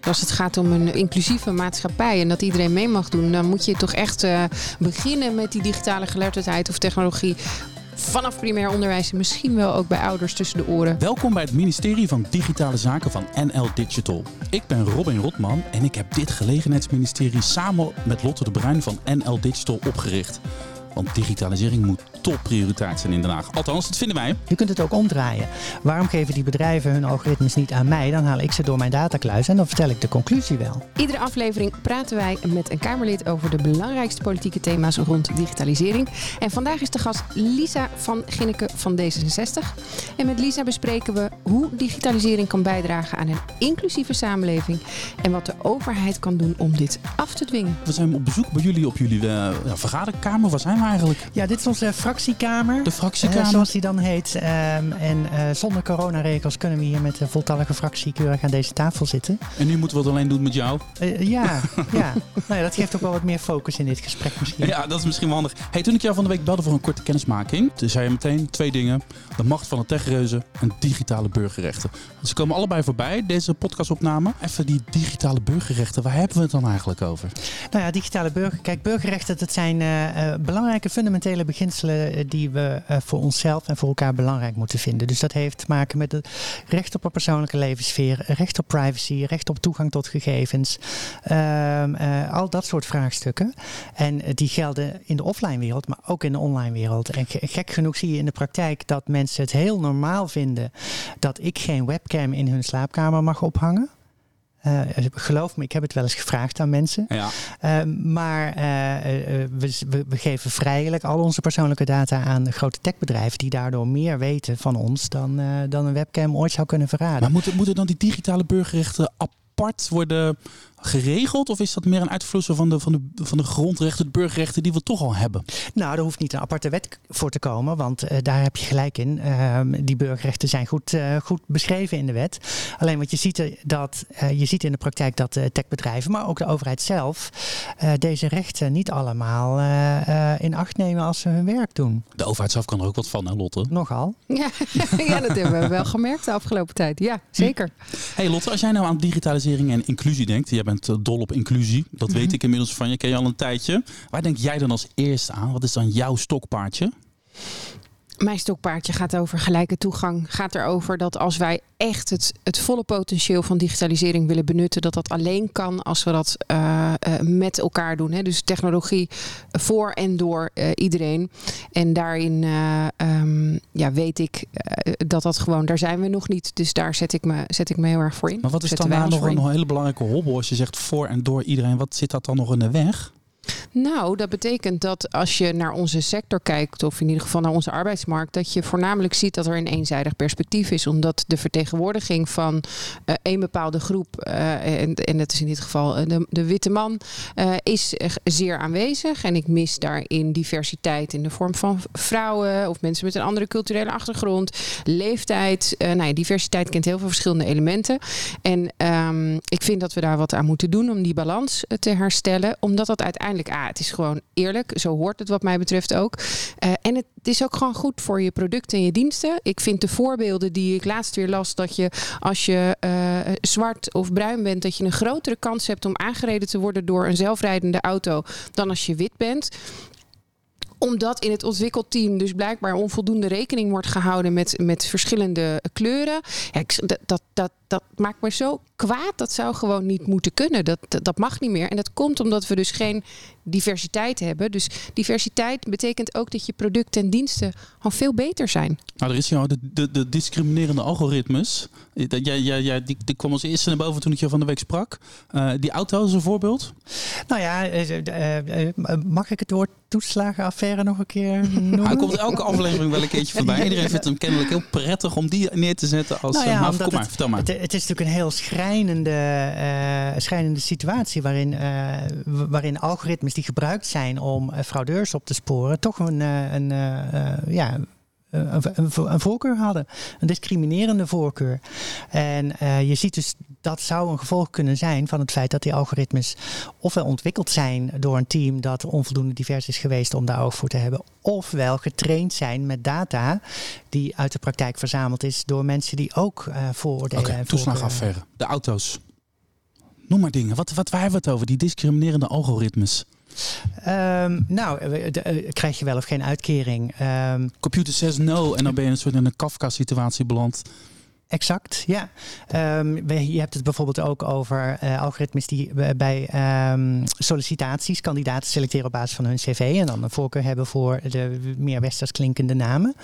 Als het gaat om een inclusieve maatschappij en dat iedereen mee mag doen, dan moet je toch echt uh, beginnen met die digitale geletterdheid of technologie vanaf primair onderwijs en misschien wel ook bij ouders tussen de oren. Welkom bij het ministerie van Digitale Zaken van NL Digital. Ik ben Robin Rotman en ik heb dit gelegenheidsministerie samen met Lotte de Bruin van NL Digital opgericht. Want digitalisering moet topprioriteit zijn in Den Haag. Althans, dat vinden wij. Je kunt het ook omdraaien. Waarom geven die bedrijven hun algoritmes niet aan mij? Dan haal ik ze door mijn datakluis en dan vertel ik de conclusie wel. Iedere aflevering praten wij met een Kamerlid over de belangrijkste politieke thema's rond digitalisering. En vandaag is de gast Lisa van Ginneke van D66. En met Lisa bespreken we hoe digitalisering kan bijdragen aan een inclusieve samenleving. En wat de overheid kan doen om dit af te dwingen. We zijn op bezoek bij jullie op jullie uh, vergaderkamer. Waar zijn we eigenlijk? Ja, dit is onze fractiekamer. De fractiekamer. Uh, zoals die dan heet. Um, en uh, zonder coronaregels kunnen we hier met de voltallige fractie keurig aan deze tafel zitten. En nu moeten we het alleen doen met jou? Uh, ja, ja. Nou ja, dat geeft ook wel wat meer focus in dit gesprek misschien. Ja, dat is misschien wel handig. Hey, toen ik jou van de week belde voor een korte kennismaking, toen zei je meteen twee dingen. De macht van de techreuzen en digitale burgerrechten. Ze komen allebei voorbij, deze podcastopname. Even die digitale burgerrechten, waar hebben we het dan eigenlijk over? Nou ja, digitale burger. Kijk, burgerrechten, dat zijn belangrijke fundamentele beginselen eh, die we uh, voor onszelf en voor elkaar belangrijk moeten vinden. Dus dat heeft te maken met het recht op een persoonlijke levenssfeer, recht op privacy, recht op toegang tot gegevens. Uh, uh, al dat soort vraagstukken. En die gelden in de offline wereld, maar ook in de online wereld. En gek genoeg zie je in de praktijk dat mensen het heel normaal vinden dat ik geen webcam in hun slaapkamer mag ophangen. Uh, geloof me, ik heb het wel eens gevraagd aan mensen. Ja. Uh, maar uh, we, we, geven vrijelijk al onze persoonlijke data aan grote techbedrijven die daardoor meer weten van ons dan, dan een webcam ooit zou kunnen verraden. Maar moeten, moeten dan die digitale burgerrechten apart worden geregeld? Of is dat meer een uitvloeisel van de, van, de, van de grondrechten, de burgerrechten die we toch al hebben? Nou, er hoeft niet een aparte wet voor te komen, want uh, daar heb je gelijk in. Uh, die burgerrechten zijn goed, uh, goed beschreven in de wet. Alleen wat je ziet, dat, je ziet in de praktijk dat techbedrijven, maar ook de overheid zelf, deze rechten niet allemaal in acht nemen als ze hun werk doen. De overheid zelf kan er ook wat van, hè Lotte? Nogal. Ja, ja dat hebben we wel gemerkt de afgelopen tijd. Ja, zeker. Hey Lotte, als jij nou aan digitalisering en inclusie denkt, jij bent eh, dol op inclusie. Dat weet mhm. ik inmiddels van je. Ken je al een tijdje. Waar denk jij dan als eerste aan? Wat is dan jouw stokpaardje? Mijn stokpaardje gaat over gelijke toegang. Gaat erover dat als wij echt het, het volle potentieel van digitalisering willen benutten, dat dat alleen kan als we dat uh, uh, met elkaar doen. Hè? Dus technologie voor en door uh, iedereen. En daarin um, ja, weet ik dat dat gewoon, daar zijn we nog niet. Dus daar zet ik me, zet ik me heel erg voor in. Maar wat is dan nou nog een hele belangrijke hobbel als je zegt voor en door iedereen? Wat zit dat dan nog in de weg? Nou, dat betekent dat als je naar onze sector kijkt, of in ieder geval naar onze arbeidsmarkt, dat je voornamelijk ziet dat er een eenzijdig perspectief is. Omdat de vertegenwoordiging van uh, een bepaalde groep, uh, en, en dat is in dit geval uh, de, de, witte man, is zeer aanwezig. En ik mis daarin diversiteit in de vorm van vrouwen of mensen met een andere culturele achtergrond, leeftijd. nou ja, diversiteit kent heel veel verschillende elementen. En um, ik vind dat we daar wat aan moeten doen om die balans te herstellen, omdat dat uiteindelijk ah, het is gewoon eerlijk. Zo hoort het wat mij betreft ook. Uh, en het is ook gewoon goed voor je producten en je diensten. Ik vind de voorbeelden die ik laatst weer las, dat je als je uh, zwart of bruin bent, dat je een grotere kans hebt om aangereden te worden door een zelfrijdende auto dan als je wit bent omdat in het ontwikkelteam dus blijkbaar onvoldoende rekening wordt gehouden met, met verschillende kleuren. Ja, dat, dat, dat, dat maakt me zo kwaad. Dat zou gewoon niet moeten kunnen. Dat, dat, mag niet meer. En dat komt omdat we dus geen diversiteit hebben. Dus diversiteit betekent ook dat je producten en diensten al veel beter zijn. Nou, er is jou de, de, de discriminerende algoritmes. Jij, jij, jij, die, die kwam als eerste naar boven toen ik je van de week sprak. Uh, die auto is een voorbeeld. Nou ja, uh, uh, mag ik het woord toeslagenaffaire nog een keer noemen? Hij komt elke aflevering wel een keertje voorbij. Iedereen vindt hem kennelijk heel prettig om die neer te zetten als... Nou ja, maar, kom maar, vertel maar het is natuurlijk een heel schrijnende, uh, schrijnende situatie waarin, uh, waarin algoritmes die gebruikt zijn om uh, fraudeurs op te sporen, toch een, een ja, een, een, voorkeur hadden. Een discriminerende voorkeur. En je ziet dus dat zou een gevolg kunnen zijn van het feit dat die algoritmes ofwel ontwikkeld zijn door een team dat onvoldoende divers is geweest om daar oog voor te hebben, ofwel getraind zijn met data die uit de praktijk verzameld is door mensen die ook uh, vooroordelen okay, en toeslagaffaire. De auto's. Noem maar dingen. Wat, wat, waar hebben we het over? Die discriminerende algoritmes. Um, nou, uh, krijg je wel of geen uitkering? Um, Computer says no en dan ben je een soort in een Kafka-situatie beland. Exact, ja. Um, je hebt het bijvoorbeeld ook over uh, algoritmes die bij um, sollicitaties kandidaten selecteren op basis van hun cv en dan een voorkeur hebben voor de meer westers klinkende namen.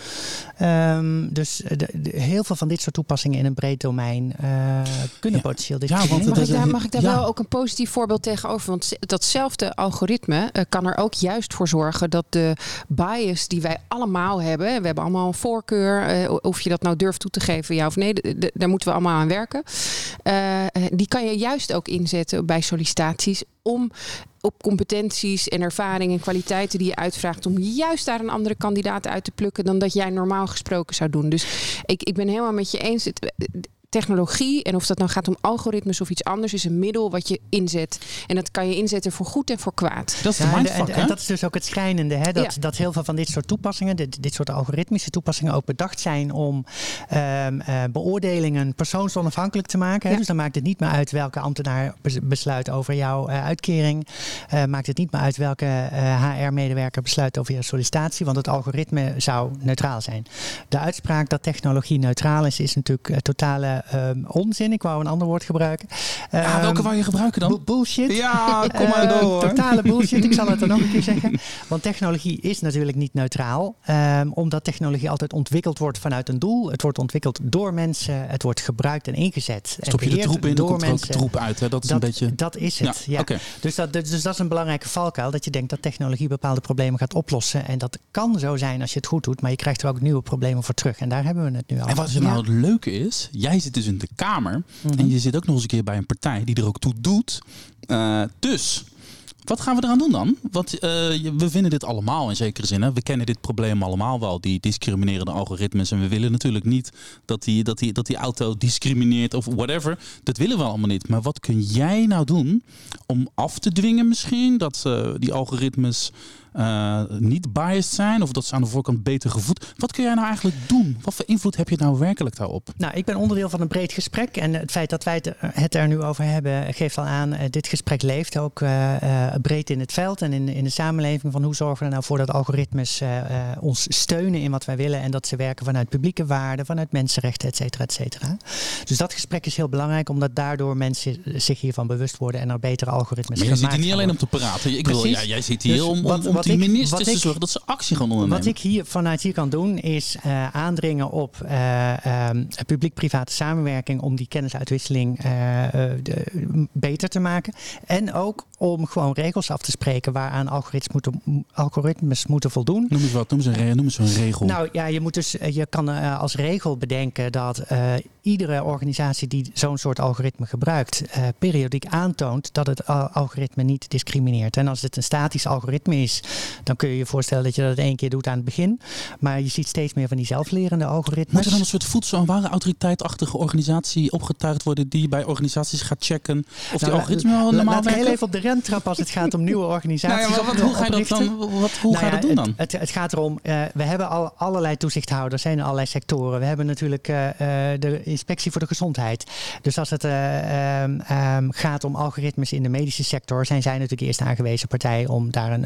Um, dus de, de, heel veel van dit soort toepassingen in een breed domein uh, kunnen ja. potentieel ja, want mag, ik daar, mag ik daar ja. wel ook een positief voorbeeld tegenover? Want datzelfde algoritme uh, kan er ook juist voor zorgen dat de bias die wij allemaal hebben, we hebben allemaal een voorkeur, of je dat nou durft toe te geven, ja of nee daar moeten we allemaal aan werken. Uh, die kan je juist ook inzetten bij sollicitaties om op competenties en ervaring en kwaliteiten die je uitvraagt, om juist daar een andere kandidaat uit te plukken dan dat jij normaal gesproken zou doen. Dus ik, ik ben helemaal met je eens. Technologie, en of dat nou gaat om algoritmes of iets anders, is een middel wat je inzet. En dat kan je inzetten voor goed en voor kwaad. Dat is de mindfuck, en, en, dat is dus ook het schrijnende, hè? Dat, dat heel veel van dit soort toepassingen, dit, dit soort algoritmische toepassingen, ook bedacht zijn om um, uh, beoordelingen persoonsonafhankelijk te maken. Hè? Dus dan maakt het niet meer uit welke ambtenaar besluit over jouw uh, uitkering. Uh, maakt het niet meer uit welke HR-medewerker besluit over jouw sollicitatie, want het algoritme zou neutraal zijn. De uitspraak dat technologie neutraal is, is natuurlijk totale um, onzin. Ik wou een ander woord gebruiken. Um, ja, welke wou je gebruiken dan? bullshit. Ja, kom maar ehm, door. totale bullshit. Ik zal het er nog een keer zeggen. Want technologie is natuurlijk niet neutraal. Um, omdat technologie altijd ontwikkeld wordt vanuit een doel. Het wordt ontwikkeld door mensen. Het wordt gebruikt en ingezet. Stop je de troep in, dan komt er ook troep uit. Hè? Dat is dat, een beetje... Dat is het, ja. ja. Okay. Dus, dat, dus dat is een belangrijke valkuil. Dat je denkt dat technologie bepaalde problemen gaat oplossen. En dat kan zo zijn als je het goed doet. Maar je krijgt er ook nieuwe problemen voor terug. En daar hebben we het nu al. En wat nou het leuke is. Jij zit dus in de Kamer. Mhm. En je zit ook nog eens een keer bij een partij die er ook toe doet. Uh, dus, wat gaan we eraan doen dan? Want uh, we vinden dit allemaal in zekere zin. Hè? We kennen dit probleem allemaal wel, die discriminerende algoritmes. En we willen natuurlijk niet dat die, dat die, dat die auto discrimineert of whatever. Dat willen we allemaal niet. Maar wat kun jij nou doen om af te dwingen misschien dat uh, die algoritmes uh, niet biased zijn of dat ze aan de voorkant beter gevoed. Wat kun jij nou eigenlijk doen? Wat voor invloed heb je nou werkelijk daarop? Nou, ik ben onderdeel van een breed gesprek en het feit dat wij het er nu over hebben geeft al aan, uh, dit gesprek leeft ook uh, breed in het veld en in, in de samenleving van hoe zorgen we er nou voor dat algoritmes ons steunen in wat wij willen en dat ze werken vanuit publieke waarden, vanuit mensenrechten, et cetera, et cetera. Dus dat gesprek is heel belangrijk omdat daardoor mensen zich hiervan bewust worden en er betere algoritmes Maar je zit hier niet alleen om te praten. Ik wil, ja, jij zit hier dus om, om, om die ministers te zorgen dat ze actie gaan ondernemen. Wat ik hier vanuit hier kan doen is uh, aandringen op uh, um, publiek-private samenwerking om die kennisuitwisseling de, beter te maken. En ook om gewoon regels af te spreken waaraan algoritmes moeten, algoritmes moeten voldoen. Noem eens wat, noem eens een, noem eens een regel. Nou ja, je, moet dus, je kan als regel bedenken dat iedere organisatie die zo'n soort algoritme gebruikt, periodiek aantoont dat het algoritme niet discrimineert. En als het een statisch algoritme is, dan kun je je voorstellen dat je dat één keer doet aan het begin. Maar je ziet steeds meer van die zelflerende algoritmes. Moet er dan een soort voedsel- en warenautoriteitachtige organisatie opgetuigd worden die bij organisaties gaat checken of nou, die algoritmes wel normaal werken? heel even op de rentrap als het gaat om nieuwe organisaties. nou ja, wat, hoe ga je dat dan? Wat, hoe nou ga je dat doen dan? Het, het, het gaat erom, uh, we hebben al allerlei toezichthouders in allerlei sectoren. We hebben natuurlijk uh, de inspectie voor de gezondheid. Dus als het uh, um, um, gaat om algoritmes in de medische sector, zijn zij natuurlijk eerst aangewezen partij om daar een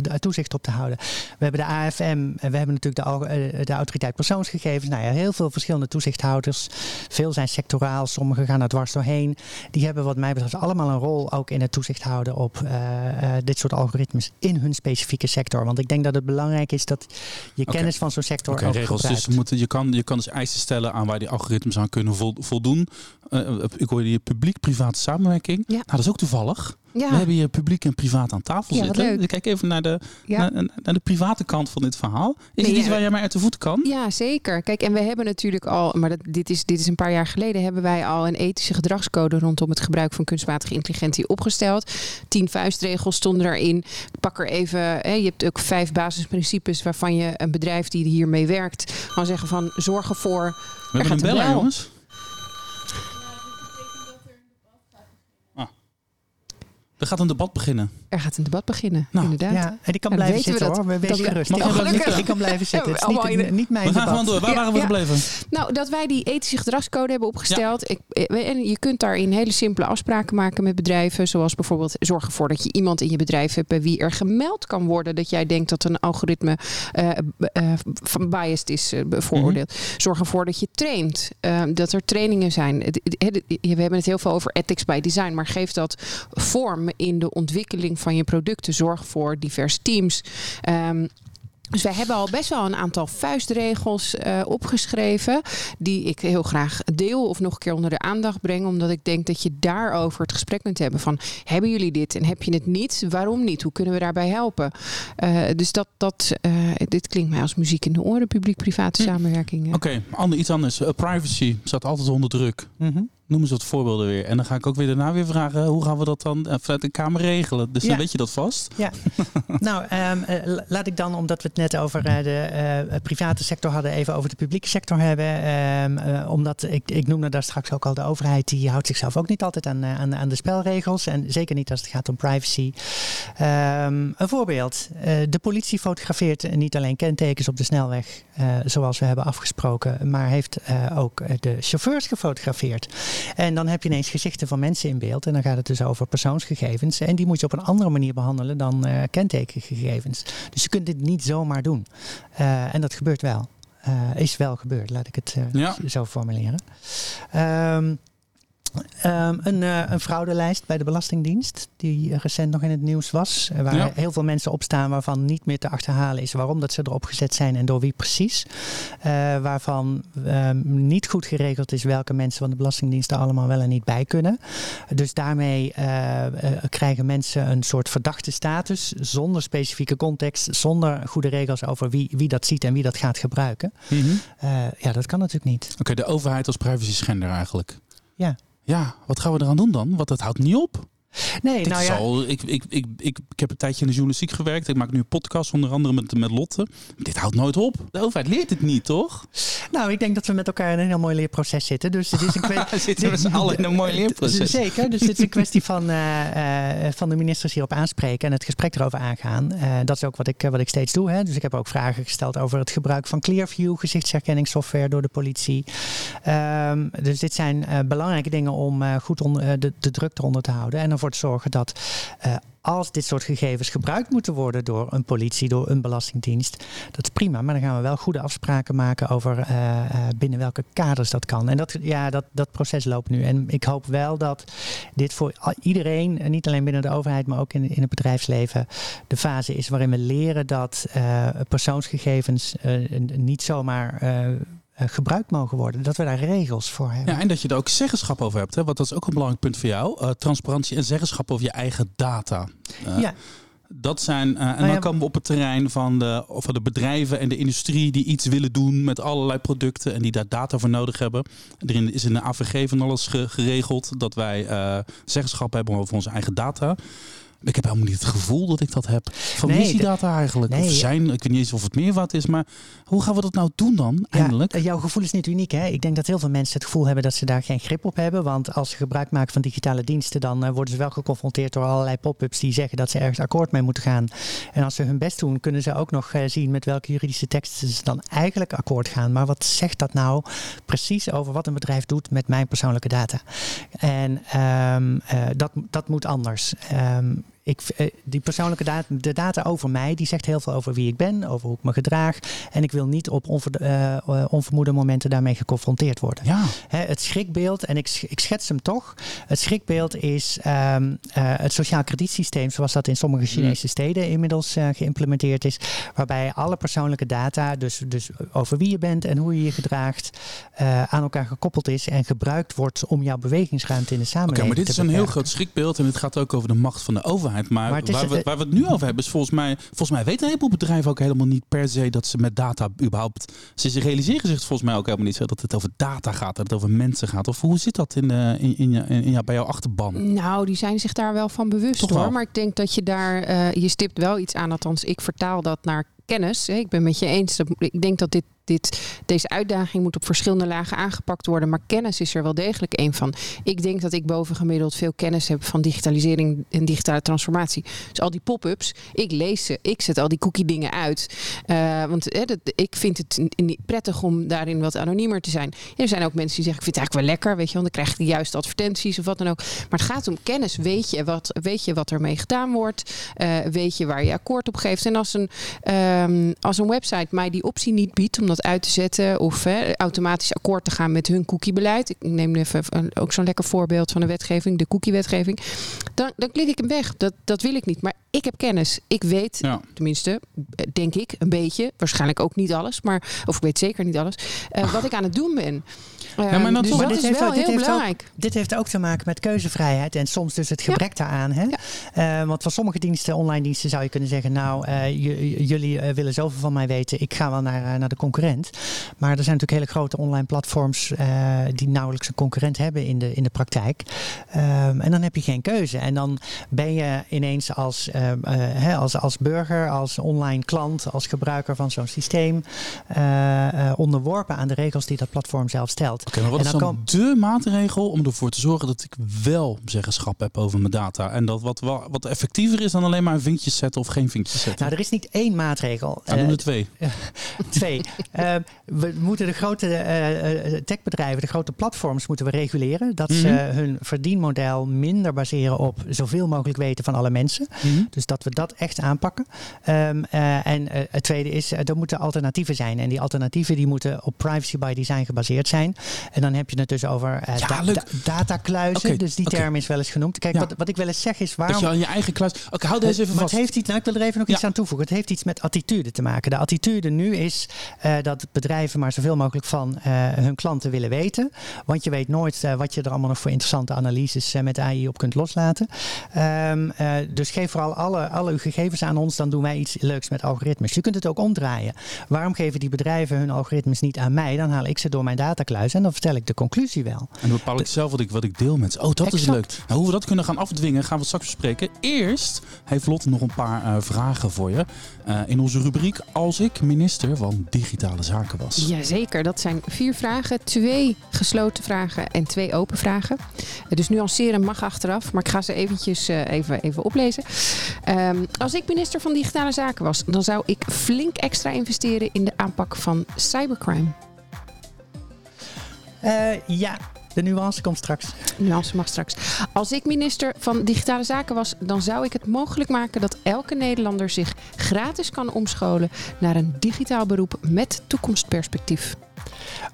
de toezicht op te houden. We hebben de AFM, en we hebben natuurlijk de, eh, de autoriteit persoonsgegevens. Nou ja, heel veel verschillende toezichthouders. Veel zijn sectoraal, sommige gaan er dwars doorheen. Die hebben wat mij betreft allemaal een rol ook in het toezicht houden op uh, dit soort algoritmes in hun specifieke sector. Want ik denk dat het belangrijk is dat je okay. kennis van zo'n sector okay, ook regels. Gebruikt. Dus moeten, je, kan, je kan dus eisen stellen aan waar die algoritmes aan kunnen voldoen. Uh, ik hoorde je publiek-private samenwerking. Ja. Nou, dat is ook toevallig. We hebben hier publiek en privaat aan tafel Ja, zitten. kijk even naar de, Ja. naar, naar de private kant van dit verhaal. Is Nee, het iets ja, waar jij mij uit de voeten kan? Ja, zeker. Kijk, en we hebben natuurlijk al, maar dat, dit, is, dit is een paar jaar geleden, hebben wij al een ethische gedragscode rondom het gebruik van kunstmatige intelligentie opgesteld. Tien vuistregels stonden daarin. Ik pak er even, hè, je hebt ook vijf basisprincipes waarvan je een bedrijf die hiermee werkt, kan zeggen van zorg ervoor. We hebben gaat een een beller, bel. jongens. Er gaat een debat beginnen. Er gaat een debat beginnen, Nou, inderdaad. Ja, en die kan blijven weten we zitten dat- hoor. Wees gerust. Mag Die wel kan, gelukkig. die kan blijven zitten. Het is niet, mijn We gaan debat. gewoon door. Waar Ja, waren we ja. gebleven? Nou, dat wij die ethische gedragscode hebben opgesteld. Ik, eh, en je kunt daarin hele simpele afspraken maken met bedrijven. Zoals bijvoorbeeld zorg ervoor dat je iemand in je bedrijf hebt bij wie er gemeld kan worden dat jij denkt dat een algoritme eh, b- eh, van biased is eh, bevooroordeeld. Mhm. Zorg ervoor dat je traint. eh, dat er trainingen zijn. We hebben het heel veel over ethics by design. Maar geef dat vorm in de ontwikkeling van je producten. Zorg voor diverse teams. Ehm, dus wij hebben al best wel een aantal vuistregels eh, opgeschreven. Die ik heel graag deel of nog een keer onder de aandacht breng. Omdat ik denk dat je daarover het gesprek kunt hebben. Van hebben jullie dit en heb je het niet? Waarom niet? Hoe kunnen we daarbij helpen? Eh, dus dat, dat, eh, dit klinkt mij als muziek in de oren. Publiek-private Hm. samenwerking. Oké, ander, iets anders. Privacy staat altijd onder druk. Mhm. Noem eens wat voorbeelden weer. En dan ga ik ook weer daarna weer vragen, hoe gaan we dat dan eh, vanuit de Kamer regelen? Dus dan Ja. weet je dat vast. Nou, ehm, eh, la- laat ik dan, omdat we het net over eh, de private sector hadden, even over de publieke sector hebben. Ehm, eh, omdat ik, ik noemde daar straks ook al de overheid, die houdt zichzelf ook niet altijd aan, aan, aan de spelregels. En zeker niet als het gaat om privacy. Ehm, een voorbeeld. De politie fotografeert niet alleen kentekens op de snelweg, zoals we hebben afgesproken, maar heeft ook de chauffeurs gefotografeerd. En dan heb je ineens gezichten van mensen in beeld. En dan gaat het dus over persoonsgegevens. En die moet je op een andere manier behandelen dan eh, kentekengegevens. Dus je kunt dit niet zomaar doen. Eh, en dat gebeurt wel. Eh, is wel gebeurd, laat ik het Ja. zo formuleren. Ehm, ehm, een, eh, een fraudelijst bij de Belastingdienst, die recent nog in het nieuws was. eh, Waar Ja. heel veel mensen op staan waarvan niet meer te achterhalen is waarom dat ze erop gezet zijn en door wie precies. Eh, waarvan ehm, niet goed geregeld is welke mensen van de Belastingdienst er allemaal wel en niet bij kunnen. Dus daarmee eh, eh, krijgen mensen een soort verdachte status zonder specifieke context, zonder goede regels over wie, wie dat ziet en wie dat gaat gebruiken. Eh, ja, dat kan natuurlijk niet. Oké, de overheid als privacy schender eigenlijk. Ja. Ja, wat gaan we eraan doen dan? Want het houdt niet op. Nee, Ik, nou ja. zal, ik, ik, ik, ik, ik heb een tijdje in de journalistiek gewerkt. Ik maak nu een podcast, onder andere met, met Lotte. Dit houdt nooit op. De overheid leert het niet, toch? Nou, ik denk dat we met elkaar in een heel mooi leerproces zitten. Dus het is een kwestie. We zitten met z'n allen in een mooi leerproces. Zeker. Dus het is een kwestie van, eh, eh, van de ministers hierop aanspreken en het gesprek erover aangaan. Eh, dat is ook wat ik, wat ik steeds doe. Hè. Dus ik heb ook vragen gesteld over het gebruik van Clearview, gezichtsherkenningssoftware door de politie. Ehm, dus dit zijn belangrijke dingen om goed on- eh, de, de druk eronder te houden. En ervoor te zorgen dat. eh, als dit soort gegevens gebruikt moeten worden door een politie, door een belastingdienst, dat is prima. Maar dan gaan we wel goede afspraken maken over eh, eh, binnen welke kaders dat kan. En dat, ja, dat, dat proces loopt nu. En ik hoop wel dat dit voor iedereen, en niet alleen binnen de overheid, maar ook in, in het bedrijfsleven, de fase is waarin we leren dat persoonsgegevens niet zomaar. Eh, gebruikt mogen worden. Dat we daar regels voor hebben. Ja, en dat je er ook zeggenschap over hebt. Hè? Want dat is ook een belangrijk punt voor jou. Eh, transparantie en zeggenschap over je eigen data. Eh, ja. Dat zijn, en Nou ja, dan komen we op het terrein van de, van de bedrijven en de industrie die iets willen doen met allerlei producten en die daar data voor nodig hebben. Erin is in de AVG van alles ge- geregeld dat wij zeggenschap hebben over onze eigen data. Ik heb helemaal niet het gevoel dat ik dat heb. Van wie Nee, is die data eigenlijk? nee, of zijn, ik weet niet eens of het meerwaarde is, maar hoe gaan we dat nou doen dan, eindelijk? Ja, jouw gevoel is niet uniek. Hè? Ik denk dat heel veel mensen het gevoel hebben dat ze daar geen grip op hebben. Want als ze gebruik maken van digitale diensten, dan eh, worden ze wel geconfronteerd door allerlei pop-ups die zeggen dat ze ergens akkoord mee moeten gaan. En als ze hun best doen, kunnen ze ook nog eh, zien met welke juridische teksten ze dan eigenlijk akkoord gaan. Maar wat zegt dat nou precies over wat een bedrijf doet met mijn persoonlijke data? En ehm, eh, dat, dat moet anders. Ehm, ik, eh, die persoonlijke data, de data over mij, die zegt heel veel over wie ik ben, over hoe ik me gedraag. En ik wil niet op onver, uh, onvermoede momenten daarmee geconfronteerd worden. Ja. Hè, het schrikbeeld, en ik, ik schets hem toch. Het schrikbeeld is um, het sociaal kredietsysteem, zoals dat in sommige Chinese steden inmiddels geïmplementeerd is. Waarbij alle persoonlijke data, dus, dus over wie je bent en hoe je je gedraagt, aan elkaar gekoppeld is en gebruikt wordt om jouw bewegingsruimte in de samenleving Oké, maar dit is een heel groot schrikbeeld en het gaat ook over de macht van de overheid. Maar, waar, we, waar, we, het nu over hebben is volgens mij, volgens mij weten een heleboel bedrijven ook helemaal niet per se dat ze met data überhaupt, ze realiseren zich volgens mij ook helemaal niet zo dat het over data gaat, dat het over mensen gaat. Of hoe zit dat in, de, in, in, in, in, bij jouw achterban? Nou, die zijn zich daar wel van bewust Toch hoor. Wel. Maar ik denk dat je daar, uh, je stipt wel iets aan, althans ik vertaal dat naar kennis. Ik ben met je eens. Ik denk dat dit dit, deze uitdaging moet op verschillende lagen aangepakt worden. Maar kennis is er wel degelijk een van. Ik denk dat ik bovengemiddeld veel kennis heb van digitalisering en digitale transformatie. Dus al die pop-ups, ik lees ze. Ik zet al die cookie dingen uit. Uh, want dat, ik vind het prettig om daarin wat anoniemer te zijn. er zijn ook mensen die zeggen, ik vind het eigenlijk wel lekker. Weet je, want dan krijg je de juiste advertenties of wat dan ook. Maar het gaat om kennis. Weet je wat, weet je wat ermee gedaan wordt? Uh, weet je waar je akkoord op geeft? En als een, um, als een website mij die optie niet biedt, omdat uit te zetten of hè, automatisch akkoord te gaan met hun cookiebeleid. Ik neem even ook zo'n lekker voorbeeld van de wetgeving, de cookiewetgeving. Dan, dan klik ik hem weg. Dat, dat wil ik niet. Maar ik heb kennis. Ik weet, tenminste, denk ik, een beetje. Waarschijnlijk ook niet alles, maar of ik weet zeker niet alles. Uh, wat ik aan het doen ben. Uh, ja, maar dus dat is wel dit heel belangrijk. Ook, dit heeft ook te maken met keuzevrijheid en soms dus het gebrek daaraan. Hè? Uh, want van sommige diensten, online diensten, zou je kunnen zeggen: Nou, jullie willen zoveel van mij weten, ik ga wel naar, naar de concurrent. Maar er zijn natuurlijk hele grote online platforms die nauwelijks een concurrent hebben in de, in de praktijk. Um, en dan heb je geen keuze. En dan ben je ineens als uh, als, als burger, als online klant, als gebruiker van zo'n systeem uh, onderworpen aan de regels die dat platform zelf stelt. Oké, maar wat en is dan, kan... de maatregel om ervoor te zorgen dat ik wel zeggenschap heb over mijn data en dat wat, wat effectiever is dan alleen maar een vinkje zetten of geen vinkje zetten? Nou, er is niet één maatregel. Nou, doen er twee. twee. We moeten de grote techbedrijven, de grote platforms moeten we reguleren. Dat ze mhm. hun verdienmodel minder baseren op zoveel mogelijk weten van alle mensen. Mm dus dat we dat echt aanpakken. Um, uh, en het tweede is, er moeten alternatieven zijn. En die alternatieven die moeten op privacy by design gebaseerd zijn. En dan heb je het dus over ja, da da datakluizen. Okay, dus die okay. term is wel eens genoemd. Kijk, ja. wat, wat ik wel eens zeg is waarom... Dat je aan je eigen kluis... Oké, okay, hou deze even vast. Het heeft iets, nou, ik wil er even nog ja. iets aan toevoegen. Het heeft iets met attitude te maken. De attitude nu is dat bedrijven maar zoveel mogelijk van hun klanten willen weten. Want je weet nooit wat je er allemaal nog voor interessante analyses met AI op kunt loslaten. Um, dus geef vooral alle, alle uw gegevens aan ons, dan doen wij iets leuks met algoritmes. Je kunt het ook omdraaien. Waarom geven die bedrijven hun algoritmes niet aan mij? Dan haal ik ze door mijn datakluis en dan vertel ik de conclusie wel. En dan bepaal ik zelf wat ik, wat ik deel met ze. Oh, dat is leuk. Nou, hoe we dat kunnen gaan afdwingen, gaan we straks bespreken. Eerst heeft Lotte nog een paar uh, vragen voor je. Uh, in onze rubriek Als ik minister van Digitale Zaken was. Jazeker, dat zijn vier vragen. Twee gesloten vragen en twee open vragen. Dus nuanceren mag achteraf, maar ik ga ze eventjes uh, even, even oplezen. Um, als ik minister van Digitale Zaken was, dan zou ik flink extra investeren in de aanpak van cybercrime. Uh, ja, de nuance komt straks. De nuance mag straks. Als ik minister van Digitale Zaken was, dan zou ik het mogelijk maken dat elke Nederlander zich gratis kan omscholen naar een digitaal beroep met toekomstperspectief.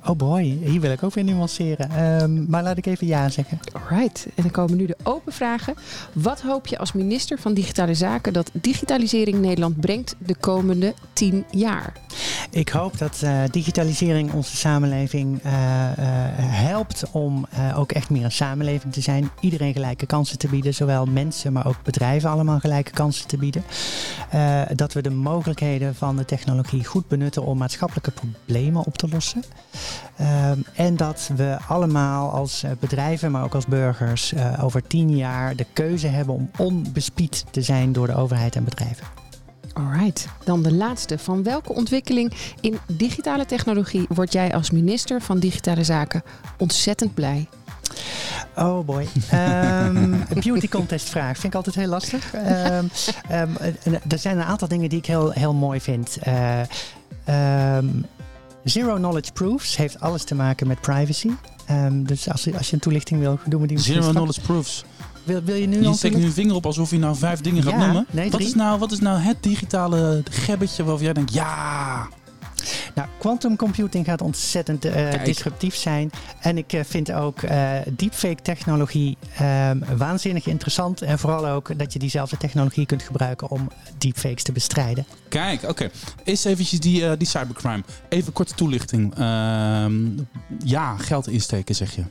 Oh boy, hier wil ik ook weer nuanceren. Um, maar laat ik even ja zeggen. Alright, en dan komen nu de open vragen. Wat hoop je als minister van Digitale Zaken dat digitalisering Nederland brengt de komende tien jaar? Ik hoop dat uh, digitalisering onze samenleving uh, uh, helpt om ook echt meer een samenleving te zijn. Iedereen gelijke kansen te bieden, zowel mensen, maar ook bedrijven allemaal gelijke kansen te bieden. dat we de mogelijkheden van de technologie goed benutten om maatschappelijke problemen op te lossen. Um, en dat we allemaal als bedrijven, maar ook als burgers, over tien jaar de keuze hebben om onbespied te zijn door de overheid en bedrijven. Alright, dan de laatste. Van welke ontwikkeling in digitale technologie word jij als minister van Digitale Zaken ontzettend blij? Oh boy. Um, beauty contest vraag. Vind ik altijd heel lastig. Um, um, er zijn een aantal dingen die ik heel, heel mooi vind. Uh, zero knowledge proofs heeft alles te maken met privacy. dus als, als je een toelichting wil, doen we die Zero knowledge proofs. Wil, wil je nu Je steekt nu een vinger op alsof je nou vijf dingen gaat Ja, noemen. nee, wat, is nou, wat is nou het digitale gebbetje waarvan jij denkt, ja... Nou, quantum computing gaat ontzettend eh, disruptief zijn. En ik eh, vind ook eh, deepfake technologie ehm, waanzinnig interessant. En vooral ook dat je diezelfde technologie kunt gebruiken om deepfakes te bestrijden. Kijk, oké. Eerst eventjes die, die cybercrime. Even korte toelichting. Ehm, ja, geld insteken zeg je.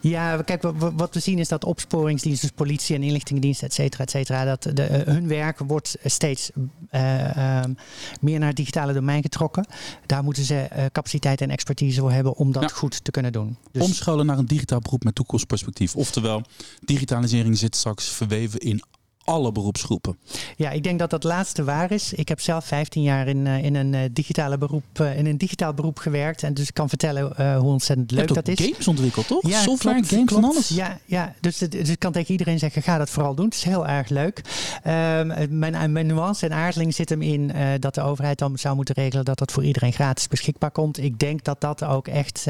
Ja, kijk, wa- wa- wat we zien is dat opsporingsdiensten, dus politie en inlichtingendiensten, et cetera, et cetera, dat de, hun werk wordt steeds eh, ehm, meer naar het digitale domein getrokken. Daar moeten ze eh, capaciteit en expertise voor hebben om dat goed te kunnen doen. Dus, Omscholen naar een digitaal beroep met toekomstperspectief. Oftewel, digitalisering zit straks verweven in alle beroepsgroepen. Ja, ik denk dat dat laatste waar is. Ik heb zelf 15 jaar in, eh, in, een, eh, digitale beroep, eh, in een digitaal beroep gewerkt. En dus ik kan vertellen hoe ontzettend leuk dat is. games ontwikkeld, toch? Ja, Software, klopt, games, van alles. Ja, ja dus, het- dus ik kan tegen iedereen zeggen, ga dat vooral doen. Het is heel erg leuk. Ehm, mijn, mijn nuance en aarzeling zit hem in dat de overheid dan zou moeten regelen dat dat voor iedereen gratis beschikbaar komt. Ik denk dat dat ook echt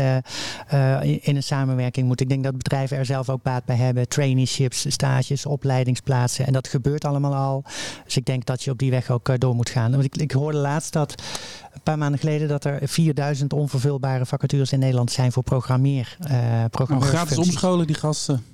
in, in een samenwerking moet. Ik denk dat bedrijven er zelf ook baat bij hebben. Traineeships, stages, opleidingsplaatsen. En dat gebeurt allemaal al. Dus ik denk dat je op die weg ook eh, door moet gaan. Want ik, ik hoorde laatst dat een paar maanden geleden dat er 4000 onvervulbare vacatures in Nederland zijn voor programmeer. programmeurs gratis omscholen, die gasten.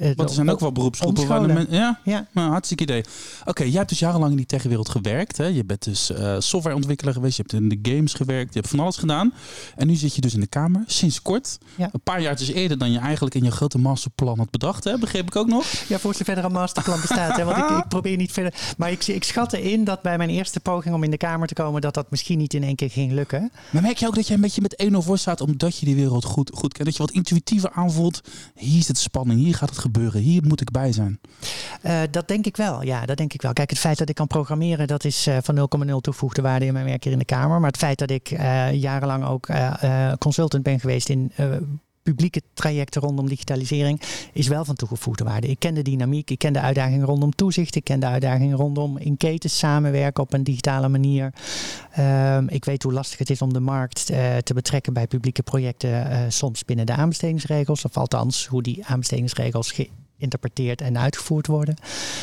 Eh, Want er zijn ook wel beroepsgroepen waar de omscholen. men- Ja, Ja, nou, hartstikke idee. Oké, jij hebt dus jarenlang in die techwereld gewerkt. Hè? Je bent dus eh, softwareontwikkelaar geweest. Je hebt in de games gewerkt. Je hebt van alles gedaan. En nu zit je dus in de kamer, sinds kort. Ja. Een paar jaar eerder dan je eigenlijk in je grote masterplan had bedacht. Hè? Begreep ik ook nog? ja, voor zover er een masterplan bestaat. Hè, want ik, ik probeer niet verder. Maar ik, ik schatte in dat bij mijn eerste poging om in de Kamer te komen, dat dat misschien niet in één keer ging lukken. Maar merk je ook dat je een beetje met 1-0 voor staat omdat je die wereld goed, goed kent? Dat je wat intuïtiever aanvoelt. Hier zit spanning, hier gaat het gebeuren, hier moet ik bij zijn. Eh, dat denk ik wel. Ja, dat denk ik wel. Kijk, het feit dat ik kan programmeren, dat is eh, van 0,0 toegevoegde waarde in mijn werk hier in de Kamer. Maar het feit dat ik eh, jarenlang ook consultant ben geweest in publieke trajecten rondom digitalisering, is wel van toegevoegde waarde. Ik ken de dynamiek, ik ken de uitdagingen rondom toezicht, ik ken de uitdagingen rondom in ketens samenwerken op een digitale manier. Ehm, ik weet hoe lastig het is om de markt eh, te betrekken bij publieke projecten, eh, soms binnen de aanbestedingsregels, of althans hoe die aanbestedingsregels geïnterpreteerd en uitgevoerd worden.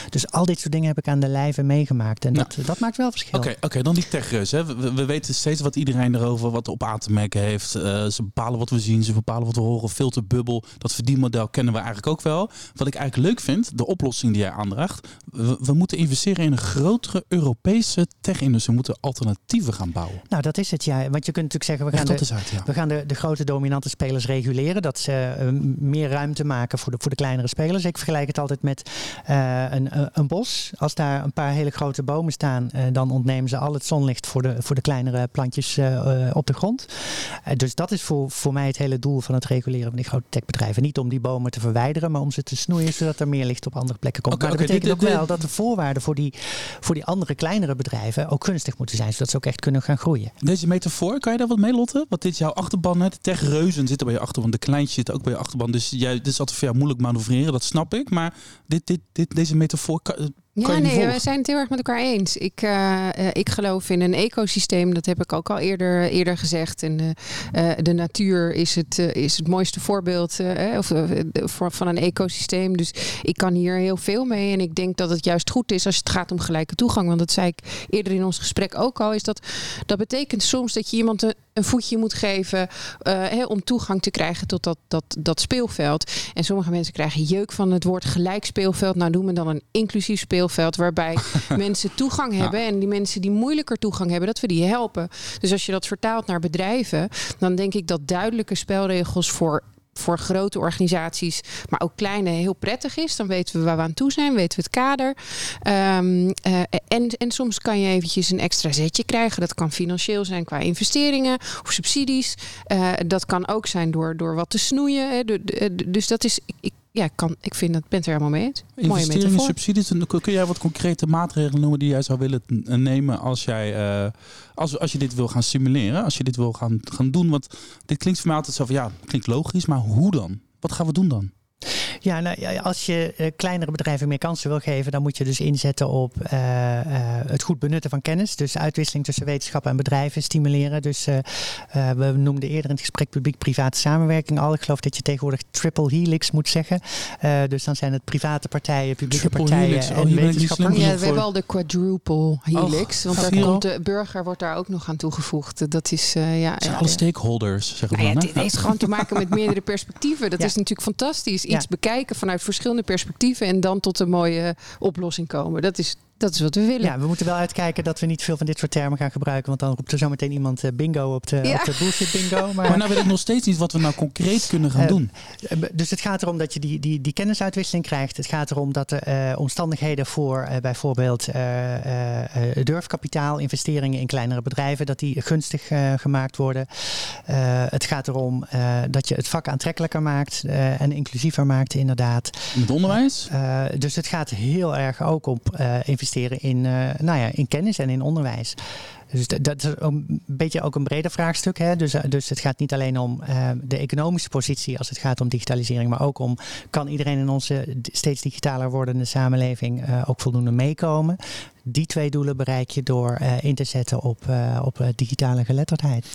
Dus al dit soort dingen heb ik aan de lijve meegemaakt en Nou, dat, dat maakt wel verschil. Oké, oké, dan die techreus. Hè. We, we weten steeds wat iedereen erover wat op aan te merken heeft. Eh, ze bepalen wat we zien, ze bepalen wat we horen. Filterbubbel, dat verdienmodel kennen we eigenlijk ook wel. Wat ik eigenlijk leuk vind, de oplossing die jij aandraagt. We, we moeten investeren in een grotere Europese tech-industrie. We moeten alternatieven gaan bouwen. Nou, dat is het ja. Want je kunt natuurlijk zeggen, we gaan de, eens uit, ja. We gaan de, de grote dominante spelers reguleren. Dat ze eh, meer ruimte maken voor de, voor de kleinere spelers. Ik vergelijk het altijd met eh, een, een- een bos. Als daar een paar hele grote bomen staan, eh, dan ontnemen ze al het zonlicht voor de, voor de kleinere plantjes eh, eh, op de grond. Eh, dus dat is voor, voor mij het hele doel van het reguleren van die grote techbedrijven. Niet om die bomen te verwijderen, maar om ze te snoeien zodat er meer licht op andere plekken komt. Maar dat betekent dit- ook wel dat de voorwaarden voor die, voor die andere kleinere bedrijven ook gunstig moeten zijn. Zodat ze ook echt kunnen gaan groeien. Deze metafoor, kan je daar wat mee, Lotte? Want dit is jouw achterban. Hè? De techreuzen zitten bij je achterban. De kleintjes zitten ook bij je achterban. Dus jij, dit is altijd voor jou moeilijk manoeuvreren, dat snap ik. Maar dit, dit, dit, deze metafoor, kan, Ja, nee, volgen? wij zijn het heel erg met elkaar eens. Ik, eh, eh, ik geloof in een ecosysteem, dat heb ik ook al eerder, eerder gezegd. En eh, de natuur is het, is het mooiste voorbeeld of, van een ecosysteem. Dus ik kan hier heel veel mee. En ik denk dat het juist goed is als het gaat om gelijke toegang. Want dat zei ik eerder in ons gesprek ook al. Is dat, dat betekent soms dat je iemand een, voetje moet geven eh, om toegang te krijgen tot dat, dat, dat speelveld. En sommige mensen krijgen jeuk van het woord gelijk speelveld. Nou, doen we dan een inclusief speelveld waarbij mensen toegang hebben. En die mensen die moeilijker toegang hebben, dat we die helpen. Dus als je dat vertaalt naar bedrijven, dan denk ik dat duidelijke spelregels voor voor grote organisaties, maar ook kleine, heel prettig is. Dan weten we waar we aan toe zijn, weten we het kader. Ehm, eh, en, en soms kan je eventjes een extra zetje krijgen. Dat kan financieel zijn qua investeringen of subsidies. Eh, dat kan ook zijn door, door wat te snoeien. Hè. Dus dat is, ik, ik, ja, kan, ik vind dat, ben het er helemaal mee eens. Investeringen, metafoor. subsidies. Kun jij wat concrete maatregelen noemen die jij zou willen nemen als, jij, eh, als, als je dit wil gaan simuleren? Als je dit wil gaan, gaan doen? Want dit klinkt voor mij altijd zo van ja, klinkt logisch, maar hoe dan? Wat gaan we doen dan? Ja, nou, als je kleinere bedrijven meer kansen wil geven, dan moet je dus inzetten op het goed benutten van kennis. Dus uitwisseling tussen wetenschappen en bedrijven stimuleren. Dus we noemden eerder in het gesprek publiek-private samenwerking al. Ik geloof dat je tegenwoordig triple helix moet zeggen. dus dan zijn het private partijen, publieke partijen oh, en wetenschappers. Ja, we hebben al de quadruple helix. want daar komt de burger wordt daar ook nog aan toegevoegd. Dat is uh, ja. Zijn alle stakeholders, zeg nou ja, Het heeft gewoon te maken met meerdere perspectieven. Dat is natuurlijk fantastisch. Iets bekijken vanuit verschillende perspectieven en dan tot een mooie oplossing komen. Dat is dat is wat we willen. Ja, we moeten wel uitkijken dat we niet veel van dit soort termen gaan gebruiken. Want dan roept er zometeen iemand uh, bingo op de, op de bullshit bingo. Maar, maar nou weet ik nog steeds niet wat we nou concreet kunnen gaan uh, doen. Dus het gaat erom dat je die, die, die kennisuitwisseling krijgt. Het gaat erom dat de uh, omstandigheden voor bijvoorbeeld durfkapitaal, investeringen in kleinere bedrijven, dat die gunstig gemaakt worden. het gaat erom dat je het vak aantrekkelijker maakt en inclusiever maakt inderdaad. Met onderwijs? dus het gaat heel erg ook op investeringen investeren in, uh, nou ja, in kennis en in onderwijs. Dus dat, is een beetje ook een breder vraagstuk. Hè? Dus, eh, dus het gaat niet alleen om uh, de economische positie als het gaat om digitalisering, maar ook om kan iedereen in onze steeds digitaler wordende samenleving ook voldoende meekomen. Die twee doelen bereik je door in te zetten op, op digitale geletterdheid.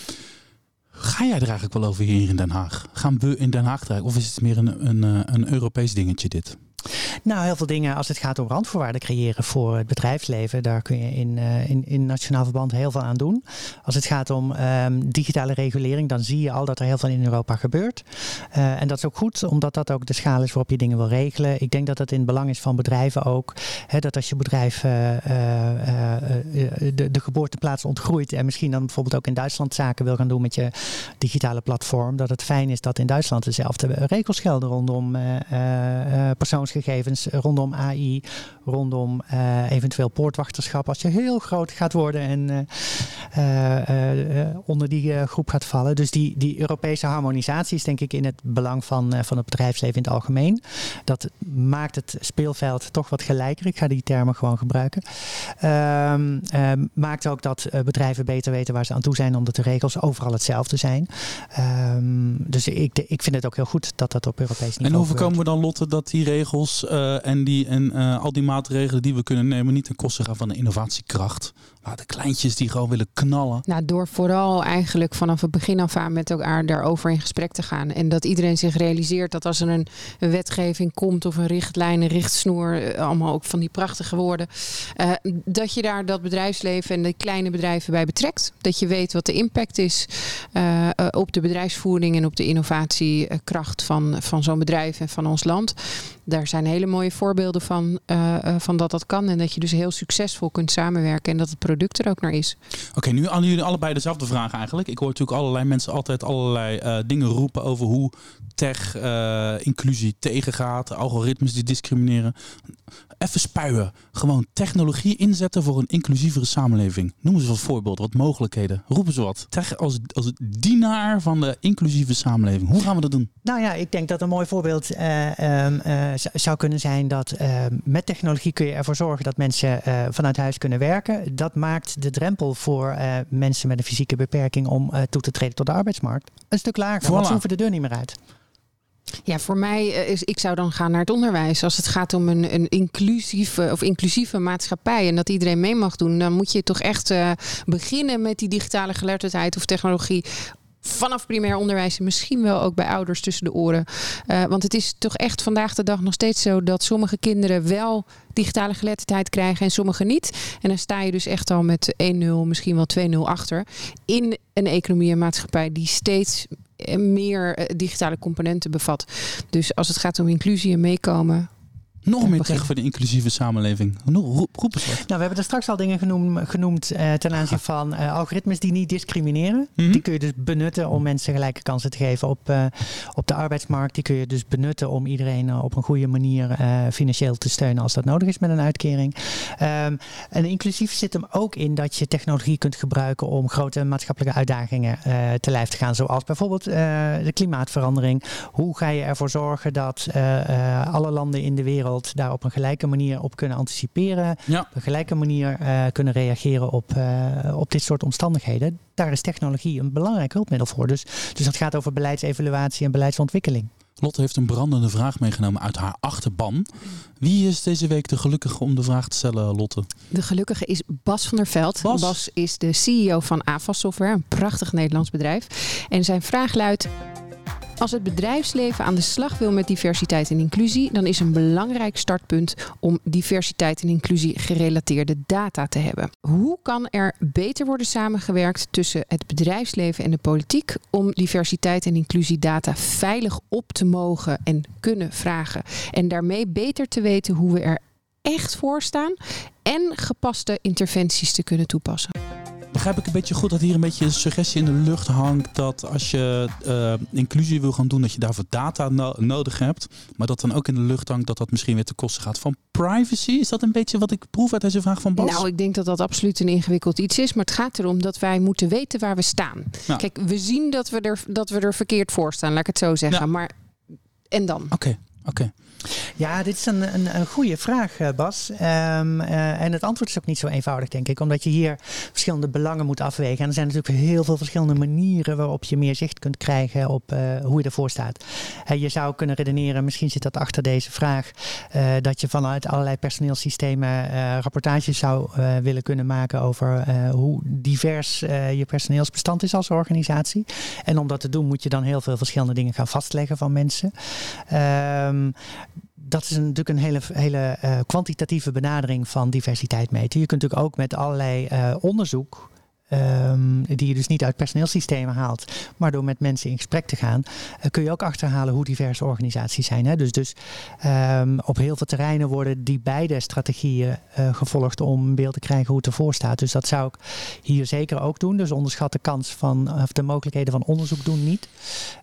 Ga jij er eigenlijk wel over hier in Den Haag? Gaan we in Den Haag Of is het meer een, een, een Europees dingetje dit? Nou, heel veel dingen als het gaat om randvoorwaarden creëren voor het bedrijfsleven. Daar kun je in, uh, in, in nationaal verband heel veel aan doen. Als het gaat om um, digitale regulering, dan zie je al dat er heel veel in Europa gebeurt. Uh, en dat is ook goed, omdat dat ook de schaal is waarop je dingen wil regelen. Ik denk dat het in het belang is van bedrijven ook. Hè, dat als je bedrijf uh, de, de geboorteplaats ontgroeit en misschien dan bijvoorbeeld ook in Duitsland zaken wil gaan doen met je digitale platform, dat het fijn is dat in Duitsland dezelfde regels gelden rondom persoons gegevens rondom AI, rondom uh, eventueel poortwachterschap. Als je heel groot gaat worden en uh, uh, onder die groep gaat vallen. Dus die, die Europese harmonisatie is denk ik in het belang van, van het bedrijfsleven in het algemeen. Dat maakt het speelveld toch wat gelijker. Ik ga die termen gewoon gebruiken. Ehm, ehm, maakt ook dat bedrijven beter weten waar ze aan toe zijn, omdat de regels overal hetzelfde zijn. Um, dus ik, ik vind het ook heel goed dat dat op Europees niveau En hoe voorkomen we dan, Lotte, dat die regels uh, en, die, en uh, al die maatregelen die we kunnen nemen niet ten koste gaan van de innovatiekracht. Maar de kleintjes die gewoon willen knallen. Nou, door vooral eigenlijk vanaf het begin af aan met elkaar daarover in gesprek te gaan. En dat iedereen zich realiseert dat als er een, wetgeving komt of een richtlijn, een richtsnoer, eh, allemaal ook van die prachtige woorden. Uh, dat je daar dat bedrijfsleven en de kleine bedrijven bij betrekt. Dat je weet wat de impact is uh, op de bedrijfsvoering en op de innovatiekracht van, van zo'n bedrijf en van ons land. Daar zijn hele mooie voorbeelden van, van dat dat kan. En dat je dus heel succesvol kunt samenwerken en dat het er ook naar is. Oké, nu aan jullie allebei dezelfde vraag eigenlijk. Ik hoor natuurlijk allerlei mensen altijd allerlei uh, dingen roepen over hoe tech inclusie tegengaat, algoritmes die discrimineren. Even spuien. Gewoon technologie inzetten voor een inclusievere samenleving. Noem eens wat voorbeelden, wat mogelijkheden. Roepen ze wat. Tech als, als dienaar van de inclusieve samenleving. Hoe gaan we dat doen? Nou ja, ik denk dat een mooi voorbeeld um, zou kunnen zijn dat uh, met technologie kun je ervoor zorgen dat mensen uh, vanuit huis kunnen werken. Dat maakt de drempel voor mensen met een fysieke beperking om toe te treden tot de arbeidsmarkt een stuk lager. Voilà. Want ze hoeven de deur niet meer uit. Ja, voor mij is, ik zou dan gaan naar het onderwijs. Als het gaat om een, een inclusieve of inclusieve maatschappij en dat iedereen mee mag doen, dan moet je toch echt uh, beginnen met die digitale geletterdheid of technologie vanaf primair onderwijs en misschien wel ook bij ouders tussen de oren. Uh, want het is toch echt vandaag de dag nog steeds zo dat sommige kinderen wel digitale geletterdheid krijgen en sommige niet. En dan sta je dus echt al met 1-0, misschien wel 2-0 achter. In een economie en maatschappij die steeds meer eh, digitale componenten bevat. Dus als het gaat om inclusie en meekomen, nog meer tegen voor de inclusieve samenleving. Roep eens wat. Nou, we hebben er straks al dingen genoemd, genoemd uh, ten aanzien van uh, algoritmes die niet discrimineren. Mm Die kun je dus benutten om mensen gelijke kansen te geven op, uh, op de arbeidsmarkt. Die kun je dus benutten om iedereen op een goede manier financieel te steunen als dat nodig is met een uitkering. Um, en inclusief zit hem ook in dat je technologie kunt gebruiken om grote maatschappelijke uitdagingen te lijf te gaan. Zoals bijvoorbeeld de klimaatverandering. Hoe ga je ervoor zorgen dat alle landen in de wereld daar op een gelijke manier op kunnen anticiperen. Ja. Op een gelijke manier uh, kunnen reageren op, uh, op dit soort omstandigheden. Daar is technologie een belangrijk hulpmiddel voor. Dus, dus dat gaat over beleidsevaluatie en beleidsontwikkeling. Lotte heeft een brandende vraag meegenomen uit haar achterban. Wie is deze week de gelukkige om de vraag te stellen, Lotte? De gelukkige is Bas van der Veld. Bas, is de CEO van AFAS Software, een prachtig Nederlands bedrijf. En zijn vraag luidt: als het bedrijfsleven aan de slag wil met diversiteit en inclusie, dan is een belangrijk startpunt om diversiteit en inclusie gerelateerde data te hebben. Hoe kan er beter worden samengewerkt tussen het bedrijfsleven en de politiek om diversiteit en inclusie data veilig op te mogen en kunnen vragen en daarmee beter te weten hoe we er echt voor staan en gepaste interventies te kunnen toepassen? Begrijp ik een beetje goed dat hier een beetje een suggestie in de lucht hangt dat als je uh, inclusie wil gaan doen, dat je daarvoor data nodig hebt. Maar dat dan ook in de lucht hangt dat dat misschien weer ten koste gaat van privacy. Is dat een beetje wat ik proef uit deze vraag van Bas? Nou, ik denk dat dat absoluut een ingewikkeld iets is. Maar het gaat erom dat wij moeten weten waar we staan. Kijk, we zien dat we, er, dat we er verkeerd voor staan, laat ik het zo zeggen. Maar en dan? Oké, oké. Ja, dit is een, een, een goede vraag, eh, Bas. Um, uh, en het antwoord is ook niet zo eenvoudig, denk ik. Omdat je hier verschillende belangen moet afwegen. En er zijn natuurlijk heel veel verschillende manieren waarop je meer zicht kunt krijgen op uh, hoe je ervoor staat. je zou kunnen redeneren, misschien zit dat achter deze vraag, dat je vanuit allerlei personeelsystemen rapportages zou willen kunnen maken over hoe divers je personeelsbestand is als organisatie. En om dat te doen moet je dan heel veel verschillende dingen gaan vastleggen van mensen. Um, dat is natuurlijk een hele, hele uh, kwantitatieve benadering van diversiteit meten. Je kunt natuurlijk ook met allerlei uh, onderzoek Um, die je dus niet uit personeelssystemen haalt, maar door met mensen in gesprek te gaan, uh, kun je ook achterhalen hoe diverse organisaties zijn. Hè? Dus, dus um, op heel veel terreinen worden die beide strategieën uh, gevolgd om een beeld te krijgen hoe het ervoor staat. Dus dat zou ik hier zeker ook doen. Dus onderschat de kans van, of de mogelijkheden van onderzoek doen niet.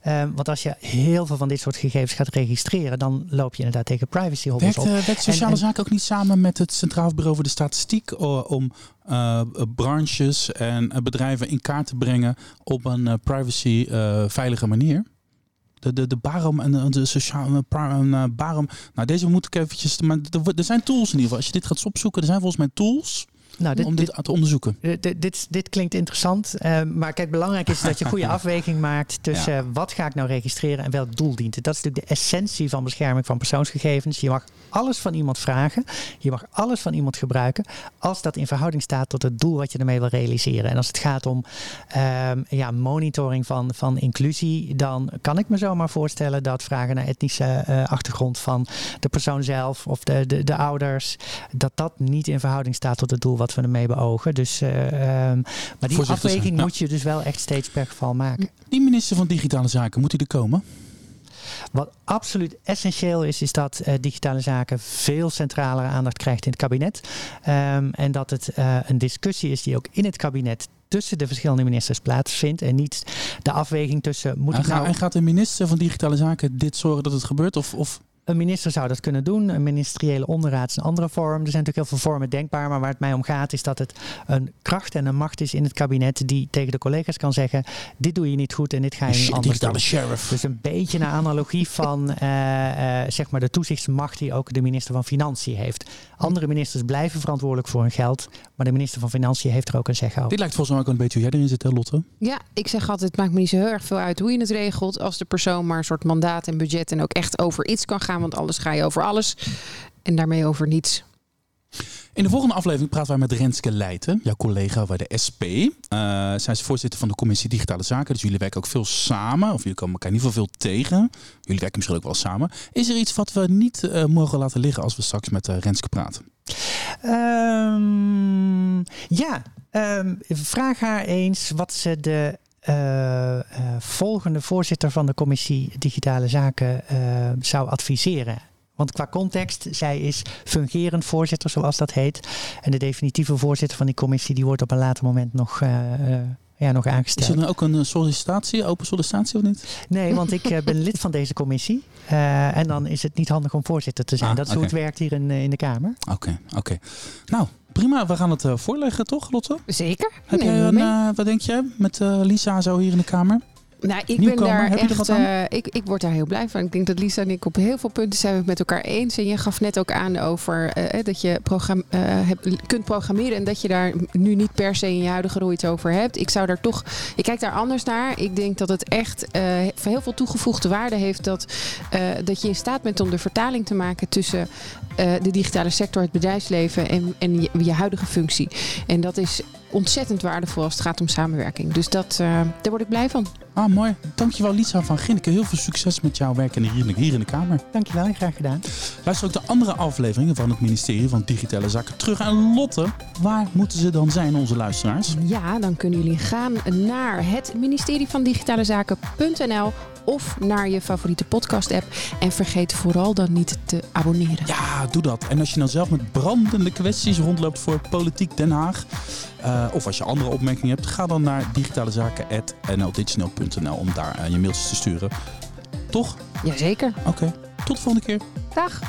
Um, want als je heel veel van dit soort gegevens gaat registreren, dan loop je inderdaad tegen privacy hobbels op. Werkt sociale zaken ook niet samen met het Centraal Bureau voor de Statistiek om uh, branches en bedrijven in kaart te brengen op een uh, privacy uh, veilige manier. De, de, de Barum en de, sociale Barum. Nou, deze moet ik eventjes. Maar er zijn tools in ieder geval. Als je dit gaat opzoeken, er zijn volgens mij tools nou, dit, om dit, dit, te onderzoeken. Dit, dit, dit klinkt interessant. Uh, maar kijk, belangrijk is dat je goede afweging maakt tussen ja. wat ga ik nou registreren en welk doel dient het. Dat is natuurlijk de essentie van bescherming van persoonsgegevens. Je mag alles van iemand vragen. Je mag alles van iemand gebruiken. Als dat in verhouding staat tot het doel wat je ermee wil realiseren. En als het gaat om uh, ja, monitoring van, van inclusie, dan kan ik me zomaar voorstellen dat vragen naar etnische uh, achtergrond van de persoon zelf of de, de, de ouders, dat dat niet in verhouding staat tot het doel wat we ermee beogen. Dus, uh, um, maar die afweging moet je dus wel echt steeds per geval maken. Die minister van Digitale Zaken, moet hij er komen? Wat absoluut essentieel is, is dat uh, digitale zaken veel centralere aandacht krijgt in het kabinet. Um, en dat het uh, een discussie is die ook in het kabinet tussen de verschillende ministers plaatsvindt. En niet de afweging tussen. Moet en, ik nou... en gaat de minister van Digitale Zaken dit zorgen dat het gebeurt? Of, of een minister zou dat kunnen doen. Een ministeriële onderraad is een andere vorm. Er zijn natuurlijk heel veel vormen denkbaar. Maar waar het mij om gaat is dat het een kracht en een macht is in het kabinet. Die tegen de collega's kan zeggen. Dit doe je niet goed en dit ga je niet anders doen. sheriff. Dus een beetje een analogie van uh, uh, zeg maar de toezichtsmacht die ook de minister van Financiën heeft. Andere ministers blijven verantwoordelijk voor hun geld. Maar de minister van Financiën heeft er ook een zeggen over. Dit lijkt volgens mij ook een beetje hoe jij erin zit, hè, Lotte? Ja, ik zeg altijd, het maakt me niet zo heel erg veel uit hoe je het regelt. Als de persoon maar een soort mandaat en budget en ook echt over iets kan gaan. Want alles ga je over alles en daarmee over niets. In de volgende aflevering praten wij met Renske Leijten, jouw collega bij de SP. Uh, zij is voorzitter van de commissie Digitale Zaken, dus jullie werken ook veel samen. Of jullie komen elkaar in ieder geval veel tegen. Jullie werken misschien ook wel samen. Is er iets wat we niet uh, mogen laten liggen als we straks met uh, Renske praten? Um, ja, um, vraag haar eens wat ze de uh, uh, volgende voorzitter van de commissie Digitale Zaken uh, zou adviseren. Want qua context, zij is fungerend voorzitter, zoals dat heet. En de definitieve voorzitter van die commissie, die wordt op een later moment nog ja, nog aangesteld. Is er dan ook een sollicitatie, open sollicitatie of niet? Nee, want ik uh, ben lid van deze commissie. Uh, en dan is het niet handig om voorzitter te zijn. Ah, dat is okay. hoe het werkt hier in, in de Kamer. Oké, okay, oké. Okay. Nou, prima. We gaan het uh, voorleggen, toch, Lotte? Zeker. Heb jij een, wat denk jij met Lisa zo hier in de Kamer? Nou, ik Nieuwkomer, ben daar echt. eh, ik, ik word daar heel blij van. Ik denk dat Lisa en ik op heel veel punten zijn we het met elkaar eens. En je gaf net ook aan over eh, dat je eh, hebt- kunt programmeren en dat je daar nu niet per se in je huidige rol iets over hebt. Ik zou daar toch. Ik kijk daar anders naar. Ik denk dat het echt eh, heel veel toegevoegde waarde heeft dat, eh, dat je in staat bent om de vertaling te maken tussen eh, de digitale sector, het bedrijfsleven en, en je, je huidige functie. En dat is ontzettend waardevol als het gaat om samenwerking. Dus dat, eh, daar word ik blij van. Ah, mooi. Dankjewel Lisa van Ginneke. Heel veel succes met jouw werk in de- hier, in de- hier in de Kamer. Dankjewel, graag gedaan. Luister ook de andere afleveringen van het ministerie van Digitale Zaken terug. En Lotte, waar moeten ze dan zijn, onze luisteraars? Ja, dan kunnen jullie gaan naar het ministerie van Digitale Zaken.nl of naar je favoriete podcast app. En vergeet vooral dan niet te abonneren. Ja, doe dat. En als je nou zelf met brandende kwesties rondloopt voor Politiek Den Haag... eh, of als je andere opmerkingen hebt, ga dan naar digitalezaken.nldigital.nl om daar eh, je mailtjes te sturen. Toch? Jazeker. Oké, tot de volgende keer. Dag.